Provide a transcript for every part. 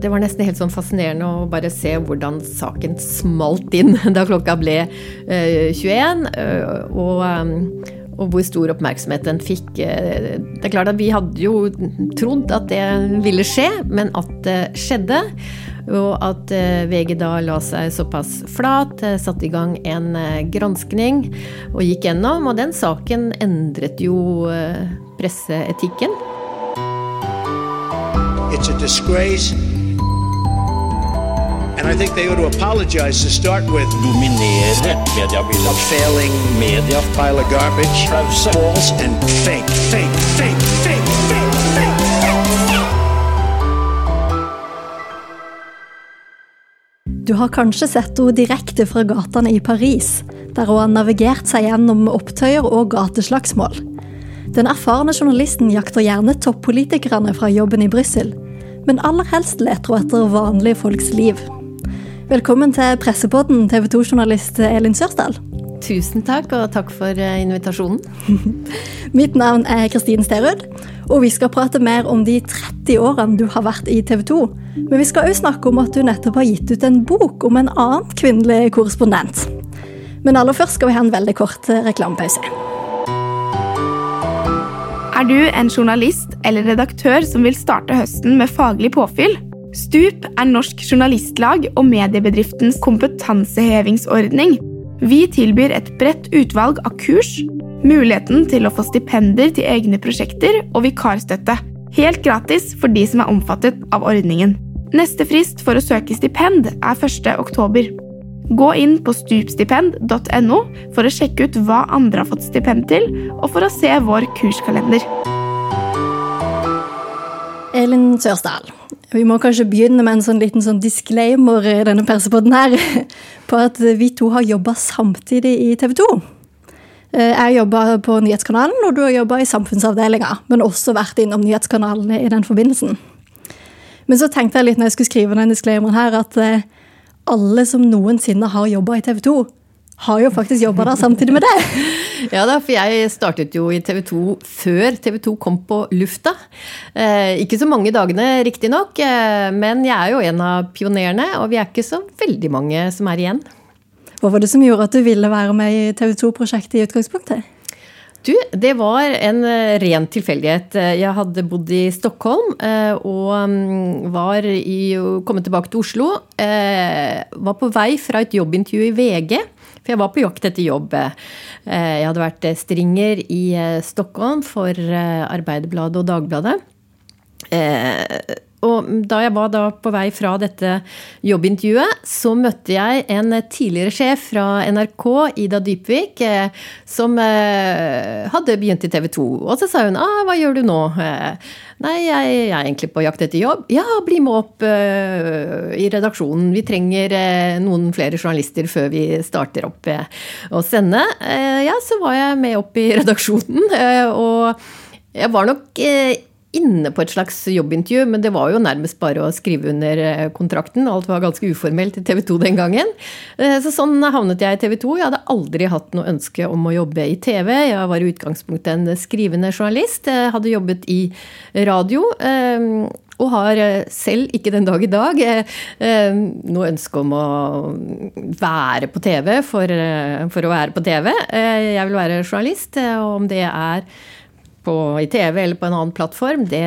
Det var nesten helt sånn fascinerende å bare se hvordan saken smalt inn da klokka ble eh, 21. eh, og, eh, og hvor stor oppmerksomhet den fikk. Eh, Det er klart at Vi hadde jo trodd at det ville skje, men at det skjedde. Og at eh, VG da la seg såpass flat, eh, satte i gang en eh, granskning og gikk gjennom. Og den saken endret jo eh, presseetikken. It's a disgrace. And I think they ought to apologize to start with dominere a mediebildet. failing Media pile of garbage, Pause. false and fake, fake, fake, fake, fake, fake. Du har kanskje sett henne direkte fra gatene i Paris, der hun har navigert seg gjennom opptøyer og gateslagsmål. Den erfarne journalisten jakter gjerne toppolitikerne fra jobben i Brussel, men aller helst leter hun etter vanlige folks liv. Velkommen til Pressepodden, TV 2-journalist Elin Sørsdal. Tusen takk, og takk for eh, invitasjonen. Mitt navn er Kristin Sterud, og vi skal prate mer om de 30 årene du har vært i TV 2. Men vi skal òg snakke om at du nettopp har gitt ut en bok om en annen kvinnelig korrespondent. Men aller først skal vi ha en veldig kort eh, reklamepause. Er du en journalist eller redaktør som vil starte høsten med faglig påfyll? Stup er Norsk Journalistlag og mediebedriftens kompetansehevingsordning. Vi tilbyr et bredt utvalg av kurs, muligheten til å få stipender til egne prosjekter og vikarstøtte. Helt gratis for de som er omfattet av ordningen. Neste frist for å søke stipend er 1. oktober. Gå inn på stupstipend.no for å sjekke ut hva andre har fått stipend til, og for å se vår kurskalender. Elin Sørsdal, vi må kanskje begynne med en sånn liten sånn disclaimer i denne persepodden her, på at vi to har jobba samtidig i TV 2. Eh, Jeg jobba på nyhetskanalen, og du har jobba i samfunnsavdelinga, men også vært innom nyhetskanalene i den forbindelsen. Men så tenkte jeg litt når jeg skulle skrive denne disclaimeren her, at eh, alle som noensinne har jobba i TV 2, har jo faktisk jobba der samtidig med deg. Ja da, for jeg startet jo i TV 2 før TV 2 kom på lufta. Eh, ikke så mange dagene, riktignok, eh, men jeg er jo en av pionerene, og vi er ikke så veldig mange som er igjen. Hva var det som gjorde at du ville være med i TV 2-prosjektet i utgangspunktet? Du, det var en eh, ren tilfeldighet. Eh, Jeg hadde bodd i Stockholm og mm, var i, kommet tilbake til Oslo. Var på vei fra et jobbintervju i VG, for jeg var på jakt etter jobb. Eh, Jeg hadde vært eh, stringer i eh, Stockholm for eh, Arbeiderbladet og Dagbladet. Og da jeg var da på vei fra dette jobbintervjuet, så møtte jeg en tidligere sjef fra NRK, Ida Dybvik, eh, som eh, hadde begynt i TV 2. Og så sa hun ah, 'hva gjør du nå'? Eh, Nei, jeg, er egentlig på jakt etter jobb. Ja, bli med opp i redaksjonen. Vi trenger noen flere journalister før vi starter opp å sende. Ja, så var jeg med opp i redaksjonen, og jeg var nok inne på et slags jobbintervju, men det var jo nærmest bare å skrive under eh, kontrakten. Alt var ganske uformelt i TV 2 den gangen. Eh, Så sånn havnet jeg i TV 2. Jeg hadde aldri hatt noe ønske om å jobbe i TV. Jeg var i utgangspunktet en skrivende journalist. Jeg hadde jobbet i radio. eh, Og har eh, selv, ikke den dag i dag, eh, eh, noe ønske om å være på TV for, eh, for å være på TV. Eh, Jeg vil være journalist, eh, og om det er på, i TV eller på en annen plattform, det,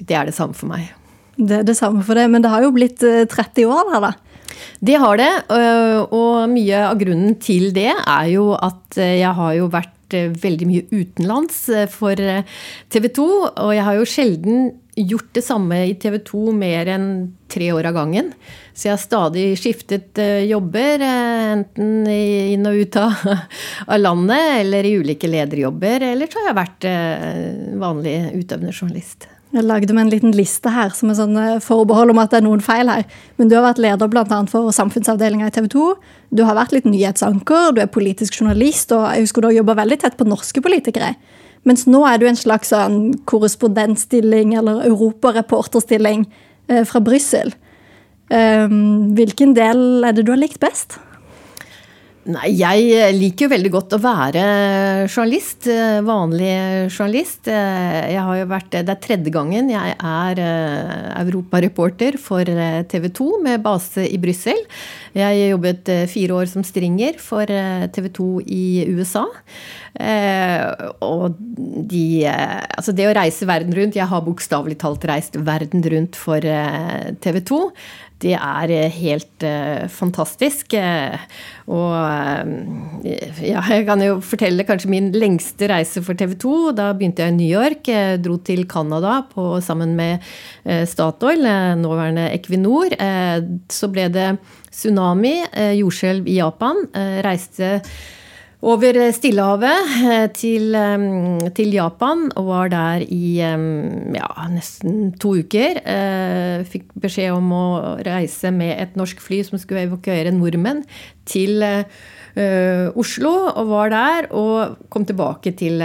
det er det samme for meg. Det er det samme for deg, men det har jo blitt eh, 30 år her, da. Det har det, øh, og mye av grunnen til det er jo at øh, jeg har jo vært veldig mye utenlands for TV 2, og jeg har jo sjelden gjort det samme i TV 2 mer enn tre år av gangen. Så jeg har stadig skiftet øh, jobber, øh, enten inn og ut av, landet, eller i ulike lederjobber, eller så har jeg vært øh, vanlig utøvende journalist. Jeg lagde meg en liten liste her som er sånn eh, forbehold om at det er noen feil her. Men du har vært leder bl.a. for samfunnsavdelinga i TV 2. Du har vært litt nyhetsanker, du er politisk journalist, og jeg husker du har jobba veldig tett på norske politikere. Mens nå er du en slags sånn korrespondentstilling eller europareporterstilling eh, fra Brussel. Um, hvilken del er det du har likt best? Nei, jeg liker jo veldig godt å være journalist. eh, Vanlig journalist. Eh, Jeg har jo vært, det er tredje gangen jeg er eh, europareporter for TV 2 med base i Brussel. Jeg jobbet eh, fire år som stringer for TV 2 i USA. Eh, Og de eh, Altså, det å reise verden rundt Jeg har bokstavelig talt reist verden rundt for TV 2. Det er eh, helt eh, fantastisk. eh, og ja, jeg kan jo fortelle kanskje min lengste reise for TV 2. Da begynte jeg i New York. Jeg dro til Canada sammen med eh, Statoil, nåværende Equinor. Så ble det tsunami, jordskjelv i Japan. Reiste over Stillehavet eh, til, eh, til Japan og var der i eh, ja, nesten to uker. Fikk beskjed om å reise med et norsk fly som skulle evakuere nordmenn til Oslo, og var der og kom tilbake til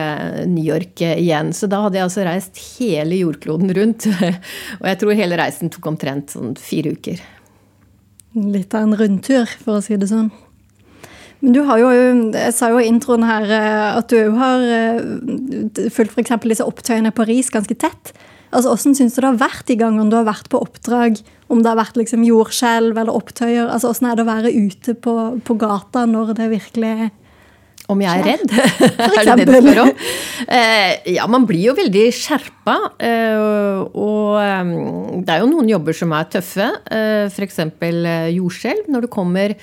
New York igjen. Så da hadde jeg altså reist hele jordkloden rundt. Og jeg tror hele reisen tok omtrent sånn fire uker. Litt av en rundtur, for å si det sånn. Men du har jo, jeg sa jo i introen her eh, at du har eh, fulgt f.eks. disse opptøyene i Paris ganske tett. Altså, Hvordan syns du det har vært de gangene du har vært på oppdrag? Om det har vært liksom jordskjelv eller opptøyer? Altså, Hvordan er det å være ute på, på gata når det virkelig Om jeg er redd? er det det du spør om? Eh, ja, man blir jo veldig skjerpa. Eh, og eh, det er jo noen jobber som er tøffe. Eh, F.eks. jordskjelv. Når du kommer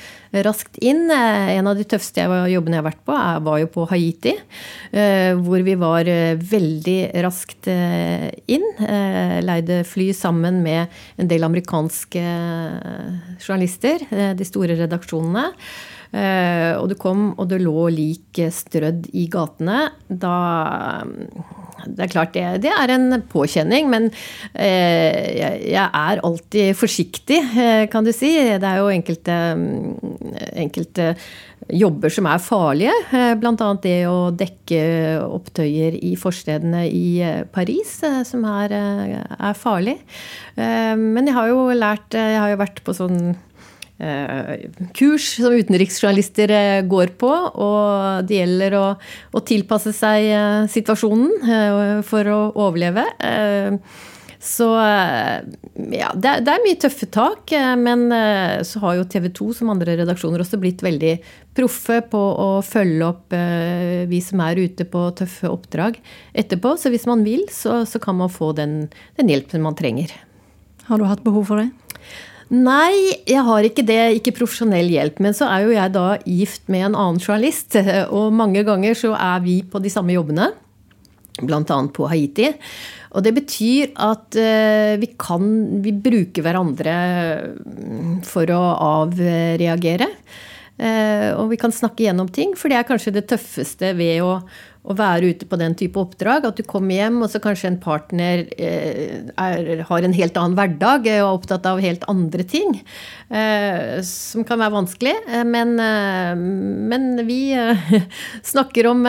raskt inn. En av de tøffeste jobbene jeg har vært på, var jo på Haiti. eh, Hvor vi var veldig raskt inn. Eh, Leide fly sammen med en del amerikanske journalister. De store redaksjonene. Eh, og du kom, og det lå lik strødd i gatene. Da Det er klart, det, det er en påkjenning, men eh, jeg, er alltid forsiktig, eh, kan du si. Det er jo enkelte, mm, enkelte jobber som er farlige. eh, annet det å dekke opptøyer i forstedene i Paris, som er, er farlig. Men jeg har jo lært Jeg har jo vært på sånn kurs som utenriksjournalister eh, går på, og det gjelder å, å tilpasse seg eh, situasjonen eh, for å overleve. Eh, Så eh, ja, det er, det er mye tøffe tak, eh, men eh, så har jo TV 2 som andre redaksjoner også blitt veldig proffe på å følge opp eh, vi som er ute på tøffe oppdrag etterpå. Så hvis man vil, så, så kan man få den, den hjelpen man trenger. Har du hatt behov for det? Nei, jeg har ikke det. Ikke profesjonell hjelp. Men så er jo jeg da gift med en annen journalist, og mange ganger så er vi på de samme jobbene. Blant annet på Haiti. Og det betyr at eh, vi kan Vi bruker hverandre mm, for å avreagere. Eh, og vi kan snakke gjennom ting, for det er kanskje det tøffeste ved å, å være ute på den type oppdrag. At du kommer hjem, og så kanskje en partner eh, er, har en helt annen hverdag eh, og er opptatt av helt andre ting. Eh, som kan være vanskelig. Men, men vi snakker om,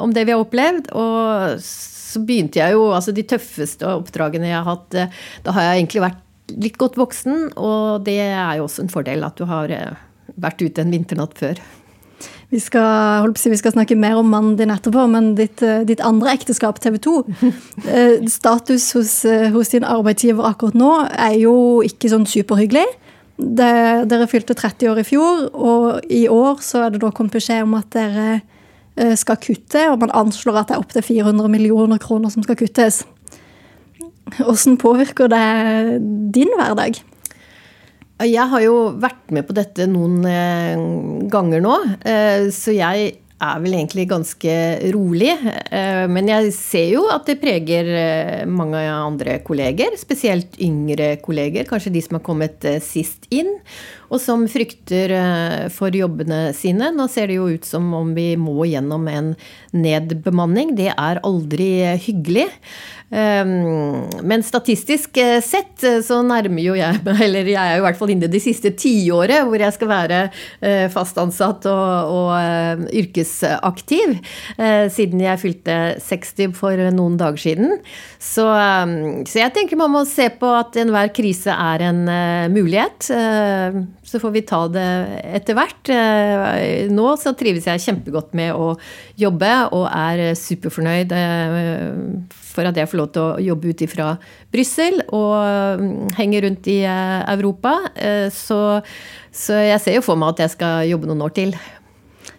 om det vi har opplevd. Og så begynte jeg jo Altså de tøffeste oppdragene jeg har hatt, da har jeg egentlig vært litt godt voksen, og det er jo også en fordel at du har vært ute en vinternatt før. Vi skal, si, vi skal snakke mer om mannen din etterpå, men ditt, eh, ditt andre ekteskap, TV 2 eh, Status hos, eh, hos din arbeidsgiver akkurat nå er jo ikke sånn superhyggelig. Det, dere fylte 30 år i fjor, og i år så er det da kommet beskjed om at dere skal kutte, og man anslår at det er opptil 400 millioner kroner som skal kuttes. Hvordan påvirker det din hverdag? Jeg har jo vært med på dette noen eh, ganger nå, eh, så jeg er vel egentlig ganske rolig. Eh, men jeg ser jo at det preger mange andre kolleger, spesielt yngre kolleger, kanskje de som har kommet sist inn, og som frykter eh, for jobbene sine. Nå ser det jo ut som om vi må gjennom en nedbemanning. Det er aldri hyggelig. Um, Men statistisk eh, sett eh, så nærmer jo jeg meg, eller jeg er jo i hvert fall inne i det siste tiåret hvor jeg skal være eh, fast ansatt og, og eh, yrkesaktiv eh, siden jeg fylte 60 for noen dager siden. Så, eh, så jeg tenker man må se på at enhver krise er en eh, mulighet. Eh, så får vi ta det etter hvert. Eh, nå så trives jeg kjempegodt med å jobbe og er superfornøyd for at jeg får lov til å jobbe ut ifra Brussel og henge rundt i Europa. Så, så jeg ser jo for meg at jeg skal jobbe noen år til.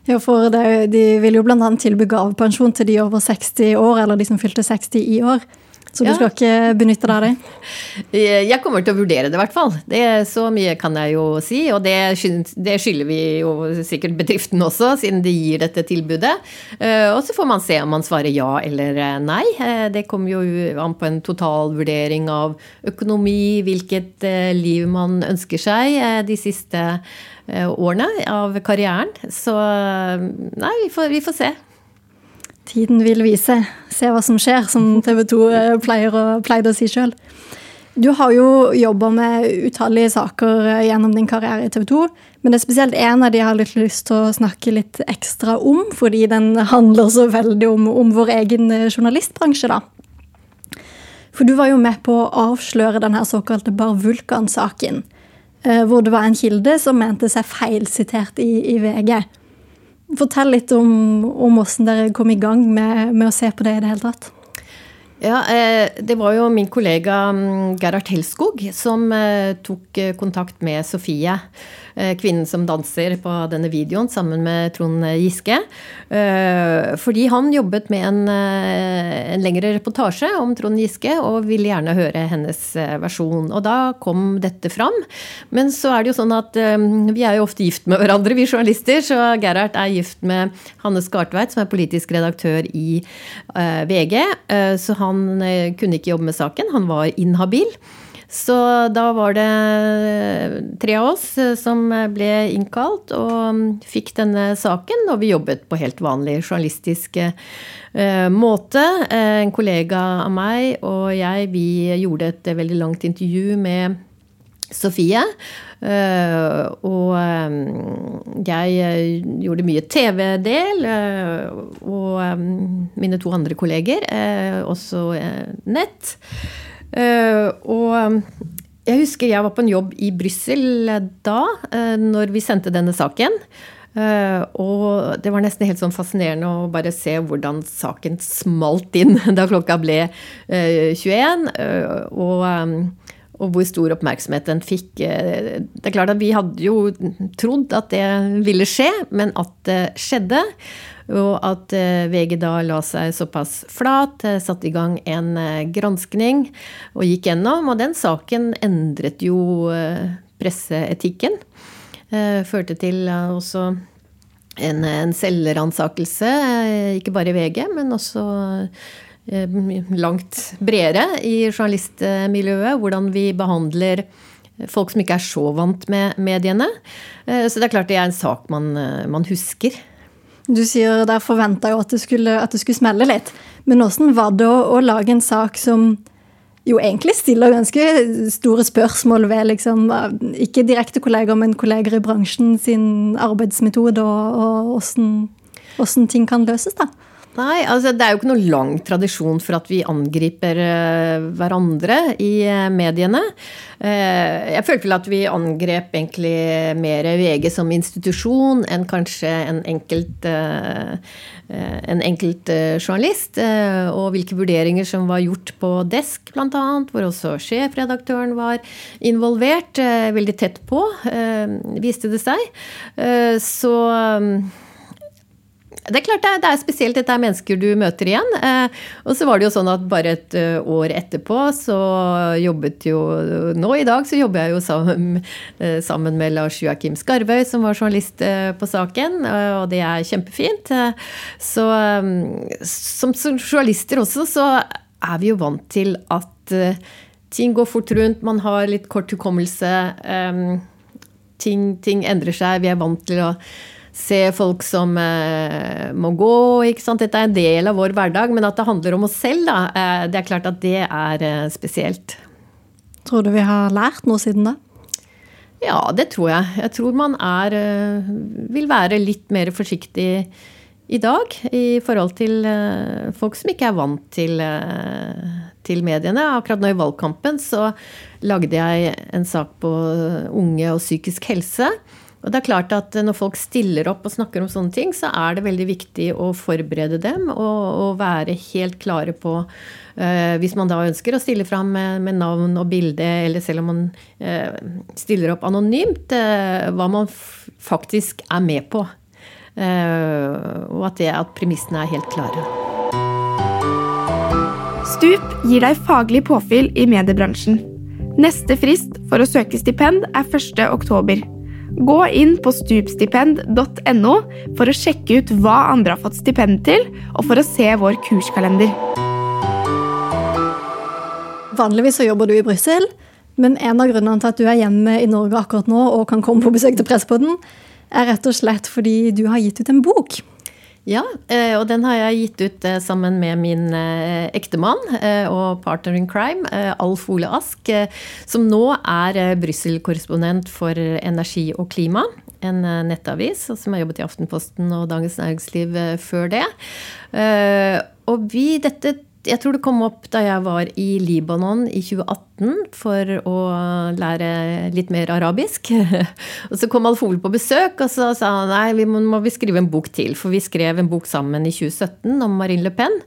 Ja, for De vil jo bl.a. tilby gavepensjon til de over 60 år, eller de som fylte 60 i år. Så du ja. skal ikke benytte deg av det? Jeg kommer til å vurdere det, i hvert fall. Det, så mye kan jeg jo si. Og det, det skylder vi jo sikkert bedriften også, siden de gir dette tilbudet. Eh, og så får man se om man svarer ja eller eh, nei. Eh, det kommer jo an på en totalvurdering av økonomi, hvilket liv man ønsker seg de siste årene av karrieren. Så nei, vi får, vi får se. Tiden vil vise. Se hva som skjer, som TV 2 eh, pleier å, pleide å si sjøl. Du har jo jobba med utallige saker eh, gjennom din karriere i TV 2. Men det er spesielt én av de jeg har litt lyst til å snakke litt ekstra om, fordi den handler så veldig om, om vår egen eh, journalistbransje, da. For du var jo med på å avsløre den her såkalte Bar Vulkan-saken. Hvor det var en kilde som mente seg feilsitert i, i VG. Fortell litt om, om hvordan dere kom i gang med, med, å se på det i det hele tatt. Ja, eh, Det var jo min kollega mm, Gerhard Helskog som eh, tok eh, kontakt med Sofie kvinnen som danser på denne videoen sammen med Trond Giske. Eh, fordi han jobbet med en, eh, en lengre reportasje om Trond Giske og ville gjerne høre hennes versjon. Og da kom dette fram. Men så er det jo sånn at vi er jo ofte gift med hverandre, vi journalister. Så Gerhard er gift med Hanne Skartveit, som er politisk redaktør i VG. Så han kunne ikke jobbe med saken. Han var inhabil. Så da var det tre av oss eh, som ble innkalt og mm, fikk denne saken. Og vi jobbet på helt vanlig journalistisk eh, måte. Eh, en kollega av meg og jeg, vi gjorde et veldig langt intervju med Sofie. og jeg gjorde mye TV-del. og mine to andre kolleger, også nett. Eh, og jeg husker jeg var på en jobb i Brussel da, uh, når vi sendte denne saken. Og det var nesten helt sånn fascinerende å bare se hvordan saken smalt inn da klokka ble 21. og, um, og hvor stor oppmerksomhet den fikk. Det er klart at Vi hadde jo trodd at det ville skje, men at det skjedde. Og at eh, VG da la seg såpass flat, eh, satte i gang en eh, granskning og gikk gjennom. Og den saken endret jo presseetikken. Førte til også en, en selvransakelse, ikke bare i VG, men også langt bredere i journalistmiljøet. Hvordan vi behandler folk som ikke er så vant med mediene. Så det er klart det er en sak man, man husker. Du sier der forventa jo at det, skulle, at det skulle smelle litt. Men åssen var det å, å, lage en sak som jo egentlig stiller ganske store spørsmål ved liksom, ikke direkte kolleger, men kolleger i bransjen sin arbeidsmetode, og åssen ting kan løses, da? Nei, altså det er jo ikke noe lang tradisjon for at vi angriper uh, hverandre i uh, mediene. Uh, jeg følte vel at vi angrep egentlig mer VG som institusjon enn kanskje en enkelt, en enkelt journalist. og hvilke vurderinger som var gjort på Desk, bl.a., hvor også sjefredaktøren var involvert. veldig tett på, viste det seg. så um, det er klart det er, spesielt. Dette er mennesker du møter igjen. Eh, og så var det jo sånn at bare et eh, år etterpå så jobbet jo Nå i dag så jobber jeg jo sammen, eh, sammen med Lars Joakim Skarvøy, som var journalist på saken, og det er kjempefint. Så som journalister også så er vi jo vant til at ting går fort rundt, man har litt kort hukommelse. Ting, ting endrer seg. Vi er vant til å se folk som eh, må gå. ikke sant? Dette er en del av vår hverdag, men at det handler om oss selv, da, eh, det er klart at det er eh, spesielt. Tror du vi har lært noe siden da? Ja, det tror jeg. Jeg tror man er, eh, vil være litt mer forsiktig i dag i forhold til eh, folk som ikke er vant til, eh, til mediene. Akkurat nå i valgkampen så lagde jeg en sak på unge og psykisk helse. Og det er klart at Når folk stiller opp og snakker om sånne ting, så er det veldig viktig å forberede dem og, og være helt klare på uh, Hvis man da ønsker å stille fram med, med, navn og bilde, eller selv om man uh, stiller opp anonymt, uh, hva man faktisk er med på. og at, det, at premissene er helt klare. Stup gir deg faglig påfyll i mediebransjen. Neste frist for å søke stipend er 1. oktober. Gå inn på stupstipend.no for å sjekke ut hva andre har fått stipend til, og for å se vår kurskalender. Vanligvis så jobber du i Brussel, men en av grunnene til at du er hjemme i Norge akkurat nå og kan komme på besøk til Presspodden, er rett og slett fordi du har gitt ut en bok. Ja, eh, og den har jeg gitt ut eh, sammen med min eh, ektemann og partner in crime, Alf Ole Ask, som nå er Brussel-korrespondent for energi og klima. En nettavis som har jobbet i Aftenposten og Dagens Næringsliv før det. Og vi, dette jeg tror det kom opp da jeg var i Libanon i 2018 for å lære litt mer arabisk. og så kom Alf Ole på besøk, og så sa han nei, vi må, må, vi skrive en bok til. For vi skrev en bok sammen i 2017 om Marine Le Pen.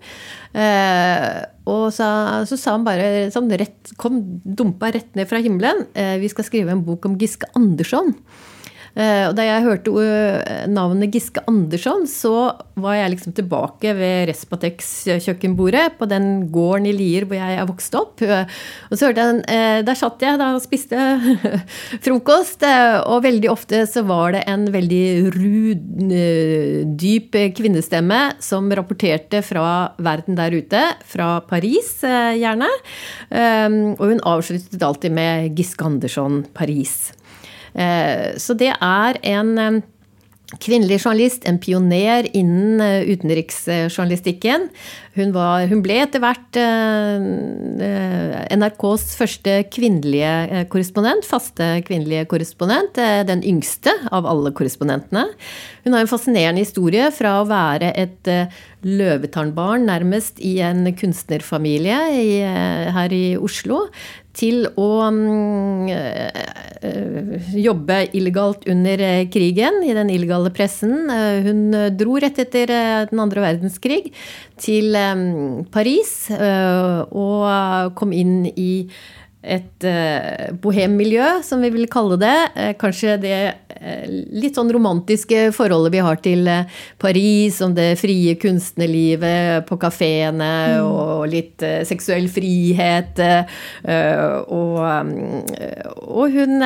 Eh, og så, så, sa han bare sånn rett, kom dumpa rett ned fra himmelen. Eh, vi skal skrive en bok om Giske Andersson. Eh, da jeg hørte eh, navnet Giske Andersson, så var jeg liksom tilbake ved Respatex kjøkkenbordet på den gården i Lier hvor jeg er vokst opp. Eh, og så hørte jeg Der satt jeg da og spiste frokost, og veldig ofte så var det en veldig ru, dyp kvinnestemme som rapporterte fra verden der ute, fra Paris gjerne. Og hun avsluttet alltid med Giske Andersson, Paris. Eh, så det er en eh, kvinnelig journalist, en pioner innen eh, utenriksjournalistikken. Hun, var, hun ble etter hvert NRKs første kvinnelige korrespondent, faste kvinnelige korrespondent. Den yngste av alle korrespondentene. Hun har en fascinerende historie fra å være et løvetannbarn nærmest i en kunstnerfamilie i, her i Oslo, til å um, jobbe illegalt under eh, krigen, i den illegale pressen. Hun dro rett etter den andre verdenskrig til um, Paris og kom inn i et eh, bohemmiljø, som vi vil kalle det. Eh, kanskje det eh, litt sånn romantiske forholdet vi har til Paris, om det frie kunstnerlivet på kafeene, mm. og litt seksuell frihet. Og, um, og, hun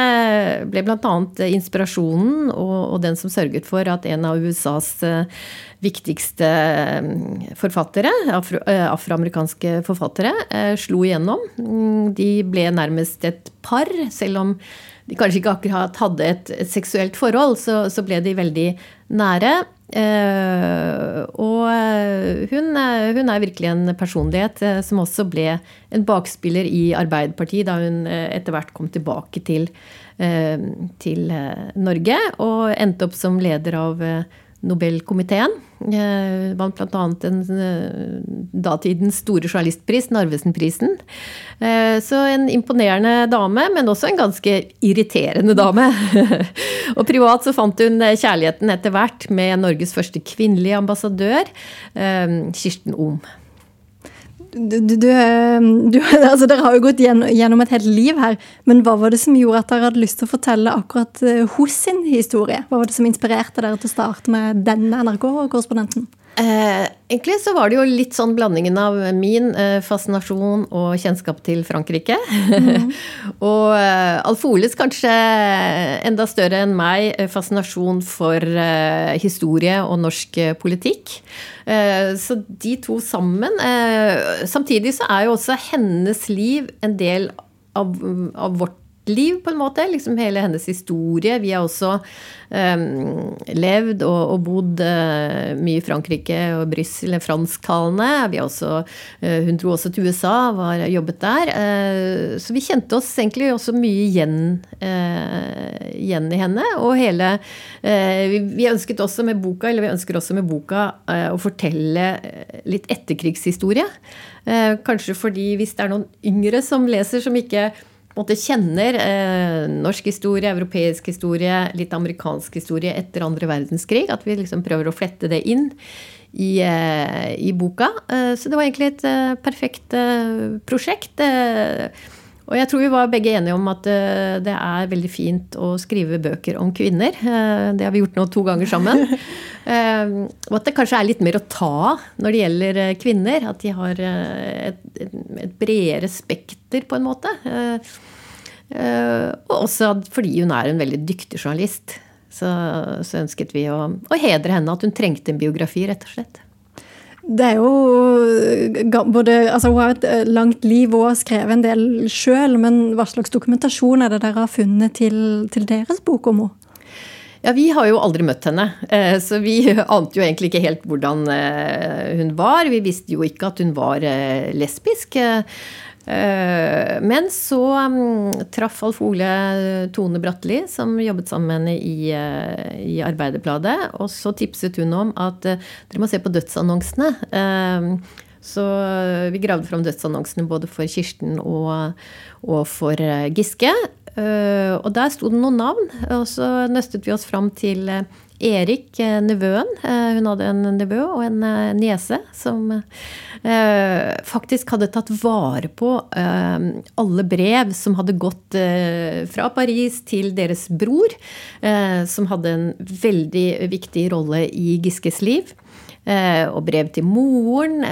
ble bl.a. inspirasjonen og, og, den som sørget for at en av USAs viktigste forfattere, afro, afroamerikanske forfattere, slo igjennom. Mm, de ble nærmest et par. Selv om de kanskje ikke akkurat hadde et, et seksuelt forhold, så, så, ble de veldig nære. Uh, og hun, hun, er virkelig en personlighet som også ble en bakspiller i Arbeiderpartiet da hun etter hvert kom tilbake til, til Norge og endte opp som leder av Nobelkomiteen. Eh, vant bl.a. eh, datidens store journalistpris, Narvesen-prisen. Eh, så en imponerende dame, men også en ganske irriterende dame. og privat så fant hun kjærligheten etter hvert med Norges første kvinnelige ambassadør, Kirsten Ohm du, du, du, altså Dere har jo gått gjennom et helt liv her, men hva var det som gjorde at dere hadde lyst til å fortelle akkurat eh, hos sin historie? Hva var det som inspirerte dere til å starte med denne NRK-korrespondenten? Eh, egentlig så var det jo litt sånn blandingen av min eh, fascinasjon og kjennskap til Frankrike. Mm. og eh, Alf Oles kanskje enda større enn meg eh, fascinasjon for historie og norsk politikk. så de to sammen. samtidig så er jo også hennes liv en del av, av vårt liv, på en måte. Liksom hele hennes historie. Vi har også um, levd og, og bodd uh, mye i Frankrike og Brussel, fransktalende. Vi har også, uh, hun dro også til USA, var, jobbet der. Uh, så vi kjente oss egentlig også mye igjen, igjen i henne. Og hele vi, vi, ønsket også med boka, eller vi ønsker også med boka å fortelle litt etterkrigshistorie. Kanskje fordi hvis det er noen yngre som leser, som ikke måte, kjenner eh, norsk historie, europeisk historie, litt amerikansk historie etter andre verdenskrig. At vi liksom prøver å flette det inn i, eh, i boka. Eh, så det var egentlig et eh, perfekt eh, prosjekt. Eh, og jeg tror vi var begge enige om at det er veldig fint å skrive bøker om kvinner. Det har vi gjort nå to ganger sammen. Og at det kanskje er litt mer å ta når det gjelder kvinner. At de har et, et bredere spekter, på en måte. Og også fordi hun er en veldig dyktig journalist. Så, så ønsket vi å, å hedre henne, at hun trengte en biografi, rett og slett. Det er jo både altså Hun har et eh, langt liv og har skrevet en del sjøl, men hva slags dokumentasjon er det dere har funnet til, til deres bok om henne? Ja, Vi har jo aldri møtt henne, eh, så vi ante jo egentlig ikke helt hvordan eh, hun var. Vi visste jo ikke at hun var lesbisk. Men så mm, traff Alf Ole Tone Bratteli, som jobbet sammen med i, i Arbeiderbladet. Og så tipset hun om at dere må se på dødsannonsene. Så vi gravde fram dødsannonsene både for Kirsten og, og for Giske. Og der sto det noen navn. Og så nøstet vi oss fram til Erik, nevøen. Hun hadde en nevø og en niese som Eh, faktisk hadde tatt vare på eh, alle brev som hadde gått eh, fra Paris til deres bror, som hadde en veldig viktig rolle i Giskes liv og brev til moren.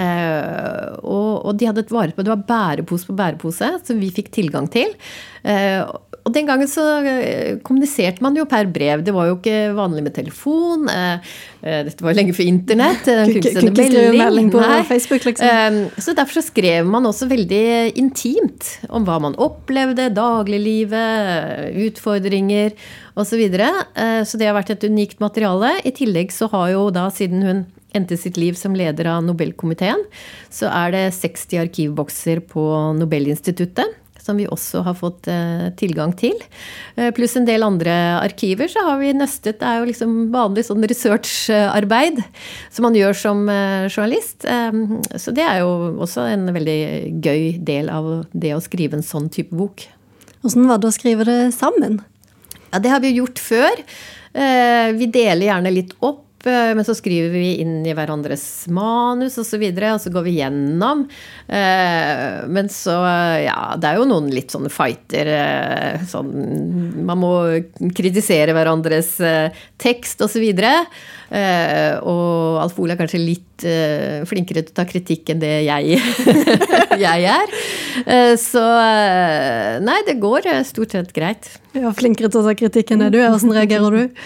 Og, de hadde et vare på Det var bærepose på bærepose som vi fikk tilgang til. Og den gangen så eh, kommuniserte man jo per brev. Det var jo ikke vanlig med telefon. Eh, eh, dette var jo lenge før internett. Kunne ikke skrive melding på Nei. Facebook, liksom. Så derfor så skrev man også veldig intimt om hva man opplevde, dagliglivet, utfordringer osv. Så, videre. så det har vært et unikt materiale. I tillegg så har jo da, siden hun endte sitt liv som leder av Nobelkomiteen, så er det 60 arkivbokser på Nobelinstituttet som vi også har fått eh, tilgang til. Eh, pluss en del andre arkiver. Så har vi nøstet Det er jo liksom vanlig sånn researcharbeid som man gjør som eh, journalist. Så det er jo også en veldig gøy del av det å skrive en sånn type bok. Åssen var det å skrive det sammen? Ja, Det har vi gjort før. Vi deler gjerne litt opp. Eh, men så skriver vi inn i hverandres manus osv., og, så og så går vi gjennom. Eh, men så, ja, det er jo noen litt sånne fighter eh, sånn Man må kritisere hverandres tekst osv. Og, så og Alf Ole er kanskje litt flinkere til å ta kritikk enn det jeg, jeg er. Så nei, det går stort sett greit. Ja, Flinkere til å ta kritikk enn det du er. Hvordan reagerer du?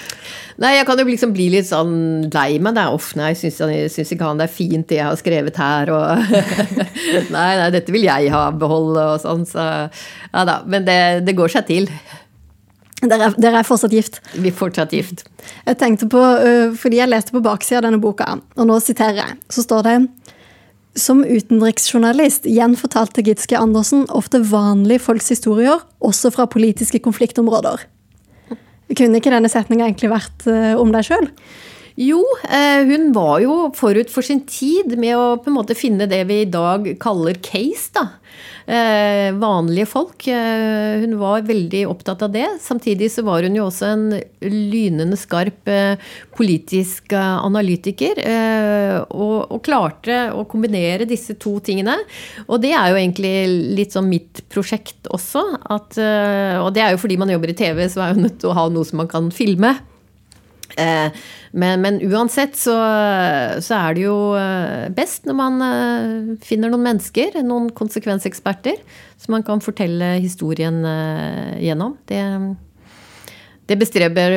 Nei, jeg kan jo liksom bli litt sånn lei meg. Det er off, nei, jeg syns ikke han det er fint det jeg har skrevet her, og Nei, nei, dette vil jeg ha beholde, og sånn, så Ja da. Men det, det går seg til. Dere er, dere er, fortsatt gift? Vi er fortsatt gift. Jeg tenkte på, Fordi jeg leste på baksida av denne boka, og nå siterer jeg, så står det som utenriksjournalist gjenfortalte Gitske Andersen ofte vanlige folks historier, også fra politiske konfliktområder. Kunne ikke denne setninga egentlig vært eh, om deg sjøl? Jo, eh, hun var jo forut for sin tid med å på en måte finne det vi i dag kaller case. da. Eh, vanlige folk. Hun var veldig opptatt av det. Samtidig så var hun jo også en lynende skarp politisk analytiker. Og, og klarte å kombinere disse to tingene. Og det er jo egentlig litt sånn mitt prosjekt også. At, og det er jo fordi man jobber i TV, så er hun nødt til å ha noe som man kan filme. Eh, men, men, uansett så, så, er det jo eh, best når man eh, finner noen mennesker, noen konsekvenseksperter, som man kan fortelle historien gjennom. Det, det bestreber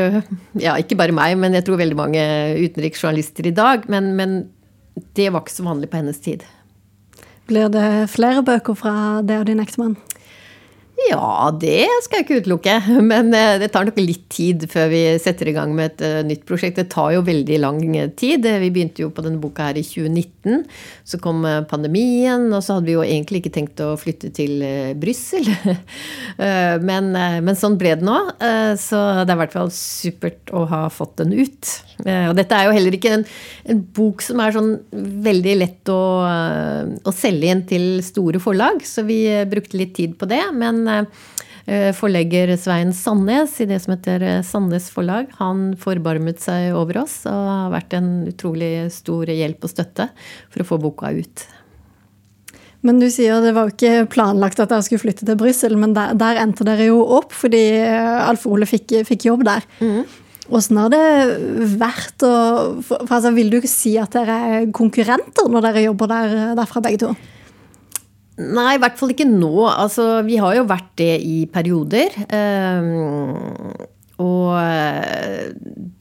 ja, ikke bare meg, men jeg tror veldig mange utenriksjournalister i dag. Men, men det var ikke så vanlig på hennes tid. Blir det flere bøker fra det og din ektemann? Ja, det skal jeg ikke utelukke. Men eh, det tar nok litt tid før vi setter i gang med et eh, nytt prosjekt. Det tar jo veldig lang tid. Vi begynte jo på denne boka her i 2019. Så kom eh, pandemien, og så hadde vi jo egentlig ikke tenkt å flytte til Brussel. Men, men, sånn ble det nå. Så det er i hvert fall supert å ha fått den ut. Og dette er jo heller ikke en, en bok som er sånn veldig lett å, å selge inn til store forlag, så vi brukte litt tid på det. men Eh, forlegger Svein Sandnes i det som heter eh, Sandnes Forlag, han forbarmet seg over oss og har vært en utrolig stor hjelp og støtte for å få boka ut. Men du sier det var jo ikke planlagt at dere skulle flytte til Brussel, men der, der, endte dere jo opp fordi eh, Alf Ole fikk, fikk jobb der. Mm. Åssen har det vært å altså, Vil du ikke si at dere er konkurrenter når dere jobber der, derfra begge to? Nei, i hvert fall ikke nå. Altså, vi har jo vært det i perioder. Um, og eh,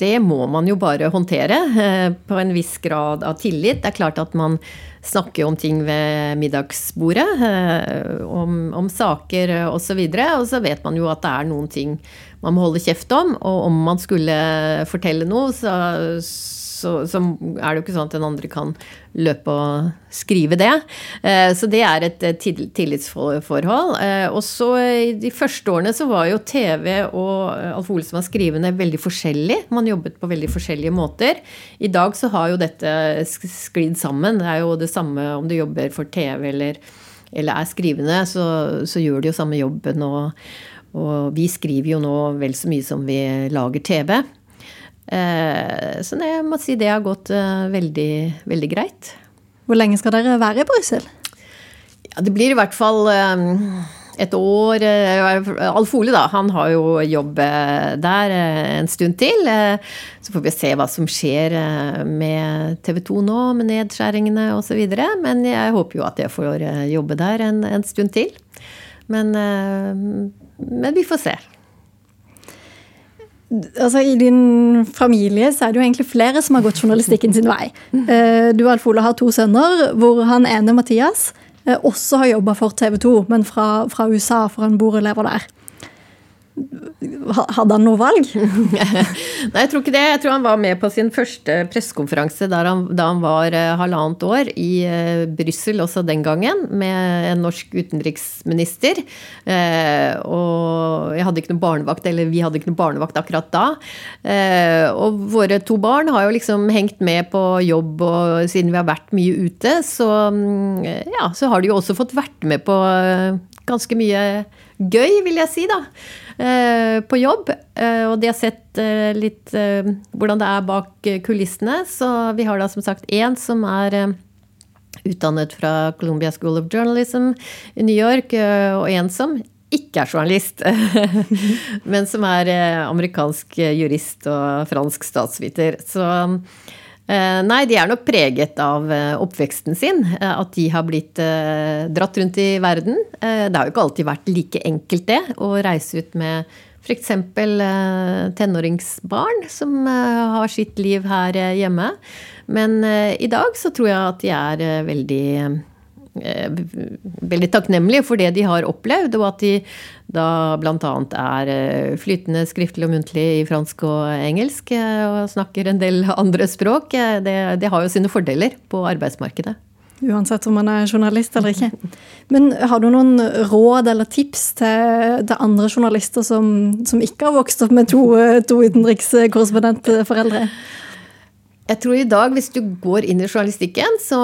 det må man jo bare håndtere uh, på en viss grad av tillit. Det er klart at man snakker om ting ved middagsbordet, uh, om, om saker osv. Og, så og så vet man jo at det er noen ting man må holde kjeft om. Og om man skulle fortelle noe, så så, så, er det jo ikke sånn at den andre kan løpe og skrive det. Eh, så det er et tillitsforhold. Eh, og så i de første årene så var jo TV og Alf Ole som var skrivende, veldig forskjellig. Man jobbet på veldig forskjellige måter. I dag så har jo dette sklidd sammen. Det er jo det samme om du jobber for TV eller, eller er skrivende, så, så gjør de jo samme jobben. og og vi skriver jo nå vel så mye som vi lager TV. Eh, så jeg må si det har gått eh, veldig, veldig greit. Hvor lenge skal dere være i Brussel? Ja, det blir i hvert fall eh, et år. Alf Ole, da, han har jo jobb der en stund til. Så får vi se hva som skjer med TV 2 nå, med nedskjæringene osv. Men jeg håper jo at jeg får jobbe der en, en stund til. Men, men vi får se altså, I din familie så er det jo egentlig flere som har gått journalistikken sin vei. Eh, du Alf Ole har to sønner, hvor han ene, Mathias, eh, også har jobba for TV 2, men fra, fra USA, for han bor og lever der. Hadde han noe valg? Nei, jeg tror ikke det. Jeg tror han var med på sin første pressekonferanse da han var uh, halvannet år i uh, Brussel også den gangen, med en norsk utenriksminister. Uh, og jeg hadde ikke noe barnevakt, eller vi hadde ikke noe barnevakt akkurat da. Og våre to barn har jo liksom hengt med på jobb, og siden vi har vært mye ute, så, um, ja, så har de jo også fått vært med på ganske mye gøy, vil jeg si, da. Eh, på jobb. Eh, og de har sett eh, litt hvordan det er bak kulissene. Så vi har da som sagt én som er utdannet fra Columbia School of Journalism i New York, og en som ikke er journalist, men som er amerikansk jurist og fransk statsviter. Så nei, de er nok preget av eh, oppveksten sin. Eh, at de har blitt dratt rundt i verden. Det har jo ikke alltid vært like enkelt, det, å reise ut med f.eks. tenåringsbarn som har sitt liv her hjemme. Men i dag så tror jeg at de er veldig veldig takknemlige for det de har opplevd, og at de da bl.a. er eh, flytende skriftlig og muntlig i fransk og engelsk, eh, og snakker en del andre språk. Eh, det, det har jo sine fordeler på arbeidsmarkedet. Uansett om man er journalist eller ikke. Men har du noen råd eller tips til, til andre journalister som, som, ikke har vokst opp med to, to utenrikskorrespondentforeldre? Jeg tror i dag, hvis du går inn i journalistikken, så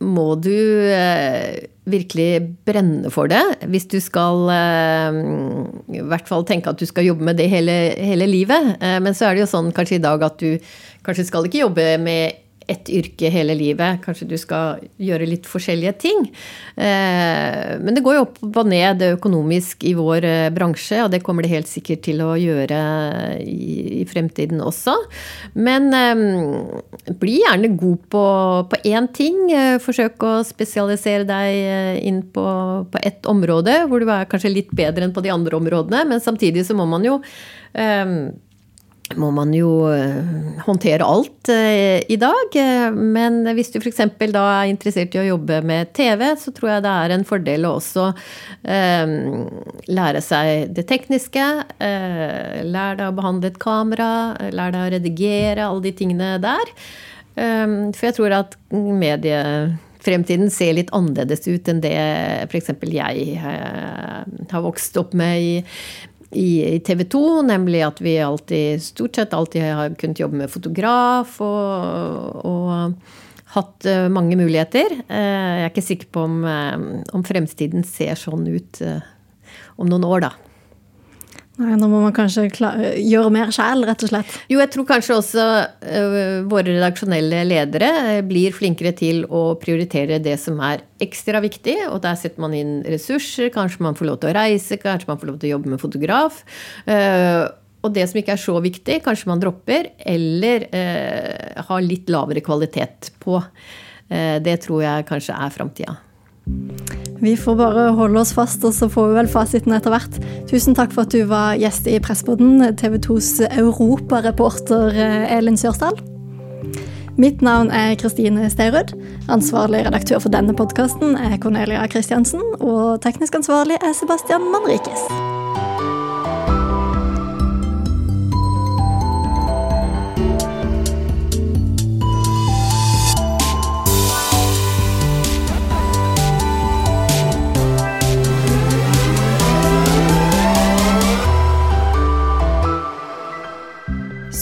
må du eh, virkelig brenne for det. Hvis du skal eh, i hvert fall tenke at du skal jobbe med det hele, hele livet. Eh, men så er det jo sånn kanskje i dag at du kanskje skal ikke jobbe med ett yrke hele livet. Kanskje du skal gjøre litt forskjellige ting. Eh, men det går jo opp og ned økonomisk i vår eh, bransje, og det kommer det helt sikkert til å gjøre i fremtiden også. Men eh, bli gjerne god på, på én ting. Forsøk å spesialisere deg inn på, på ett område, hvor du er kanskje litt bedre enn på de andre områdene, men samtidig så må man jo må man jo eh, håndtere alt eh, i dag. Men hvis du f.eks. da er interessert i å jobbe med TV, så tror jeg det er en fordel å også eh, lære seg det tekniske. Lær deg å behandle et kamera, lære deg å redigere, alle de tingene der. For jeg tror at mediefremtiden ser litt annerledes ut enn det f.eks. jeg har vokst opp med i i TV 2, nemlig at vi alltid, stort sett alltid har kunnet jobbe med fotograf og, og hatt eh, mange muligheter. Eh, Jeg er ikke sikker på om, eh, om fremtiden ser sånn ut om noen år, da. Nei, nå må man kanskje gjøre mer sjæl, rett og slett. Jo, jeg tror kanskje også øh, våre redaksjonelle ledere øh, blir flinkere til å prioritere det som er ekstra viktig, og der setter man inn ressurser. Kanskje man får lov til å reise, kanskje man får lov til å jobbe med fotograf. Øh, og det som ikke er så viktig, kanskje man dropper, eller har litt lavere kvalitet på. Eh, Det tror jeg kanskje er framtida. Vi får bare holde oss fast, og så får vi vel fasiten etter hvert. Tusen takk for at du var gjest i Presspodden, TV 2s europareporter eh, Elin Sørsdal. Mitt navn er Kristine Steirud. Ansvarlig redaktør for denne podkasten er Cornelia Christiansen. Og teknisk ansvarlig er Sebastian Manrikes.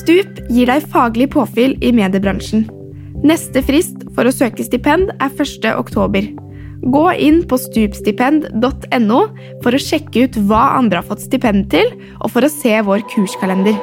Stup gir deg faglig påfyll i mediebransjen. Neste frist for å søke stipend er 1. oktober. Gå inn på stupstipend.no for å sjekke ut hva andre har fått stipend til, og for å se vår kurskalender.